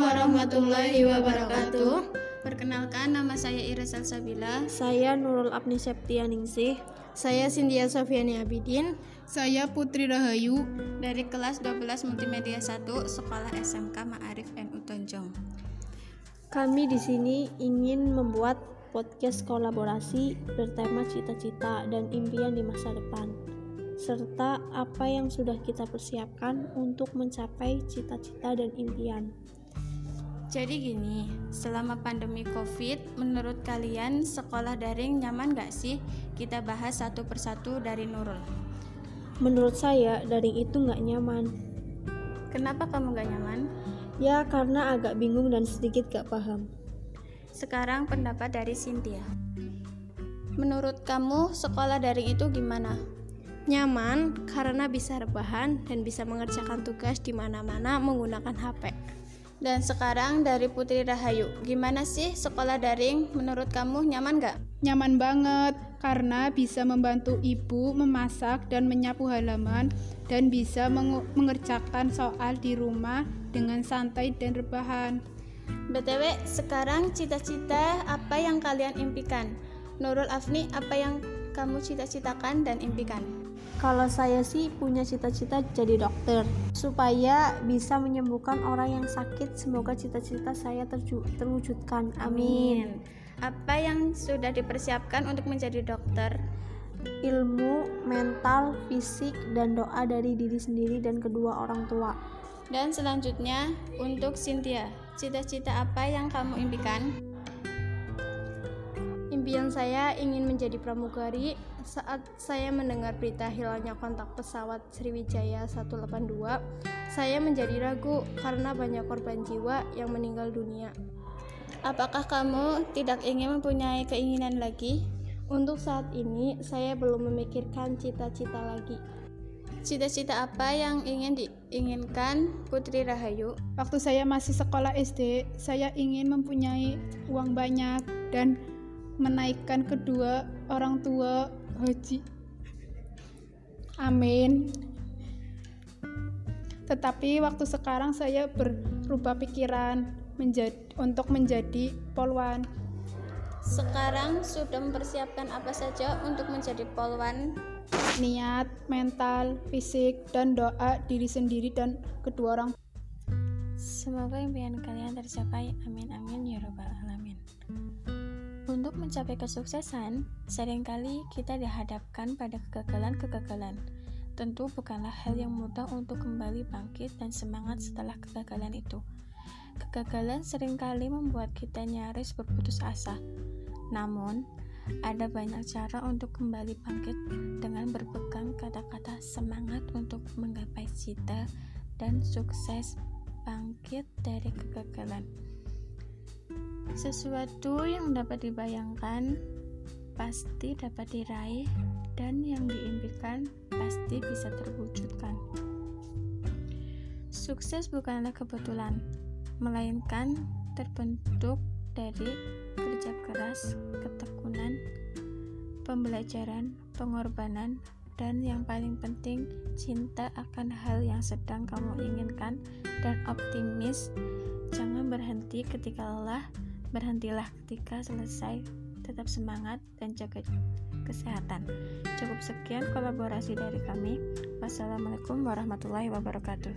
warahmatullahi wabarakatuh. Perkenalkan nama saya Ira Salsabila. Saya Nurul Abni Septianingsih. Saya Sindia Sofiani Abidin. Saya Putri Rahayu dari kelas 12 Multimedia 1 Sekolah SMK Ma'arif NU Tonjong. Kami di sini ingin membuat podcast kolaborasi bertema cita-cita dan impian di masa depan serta apa yang sudah kita persiapkan untuk mencapai cita-cita dan impian. Jadi gini, selama pandemi COVID, menurut kalian sekolah daring nyaman gak sih? Kita bahas satu persatu dari Nurul. Menurut saya, daring itu gak nyaman. Kenapa kamu gak nyaman? Ya, karena agak bingung dan sedikit gak paham. Sekarang pendapat dari Cynthia. Menurut kamu, sekolah daring itu gimana? Nyaman karena bisa rebahan dan bisa mengerjakan tugas di mana-mana menggunakan HP. Dan sekarang dari Putri Rahayu, gimana sih sekolah daring? Menurut kamu nyaman gak? Nyaman banget karena bisa membantu ibu memasak dan menyapu halaman dan bisa mengerjakan soal di rumah dengan santai dan rebahan. BTW, sekarang cita-cita apa yang kalian impikan? Nurul Afni, apa yang kamu cita-citakan dan impikan? Kalau saya sih punya cita-cita jadi dokter supaya bisa menyembuhkan orang yang sakit. Semoga cita-cita saya terwujudkan. Amin. Apa yang sudah dipersiapkan untuk menjadi dokter? Ilmu, mental, fisik, dan doa dari diri sendiri dan kedua orang tua. Dan selanjutnya untuk Cynthia, cita-cita apa yang kamu impikan? Impian saya ingin menjadi pramugari. Saat saya mendengar berita hilangnya kontak pesawat Sriwijaya 182, saya menjadi ragu karena banyak korban jiwa yang meninggal dunia. Apakah kamu tidak ingin mempunyai keinginan lagi? Untuk saat ini, saya belum memikirkan cita-cita lagi. Cita-cita apa yang ingin diinginkan Putri Rahayu? Waktu saya masih sekolah SD, saya ingin mempunyai uang banyak dan menaikkan kedua orang tua haji. Amin. Tetapi waktu sekarang saya berubah pikiran menjadi untuk menjadi polwan. Sekarang sudah mempersiapkan apa saja untuk menjadi polwan? Niat, mental, fisik, dan doa diri sendiri dan kedua orang. Semoga impian kalian tercapai. Amin amin ya robbal alamin. Untuk mencapai kesuksesan, sering kali kita dihadapkan pada kegagalan-kegagalan. Tentu bukanlah hal yang mudah untuk kembali bangkit dan semangat setelah kegagalan itu. Kegagalan sering kali membuat kita nyaris berputus asa. Namun, ada banyak cara untuk kembali bangkit dengan berpegang kata-kata semangat untuk menggapai cita dan sukses bangkit dari kegagalan. Sesuatu yang dapat dibayangkan pasti dapat diraih dan yang diimpikan pasti bisa terwujudkan. Sukses bukanlah kebetulan, melainkan terbentuk dari kerja keras, ketekunan, pembelajaran, pengorbanan, dan yang paling penting, cinta akan hal yang sedang kamu inginkan dan optimis. Berhenti ketika lelah, Berhentilah ketika selesai, tetap semangat dan jaga kesehatan. Cukup sekian kolaborasi dari kami. Wassalamualaikum warahmatullahi wabarakatuh.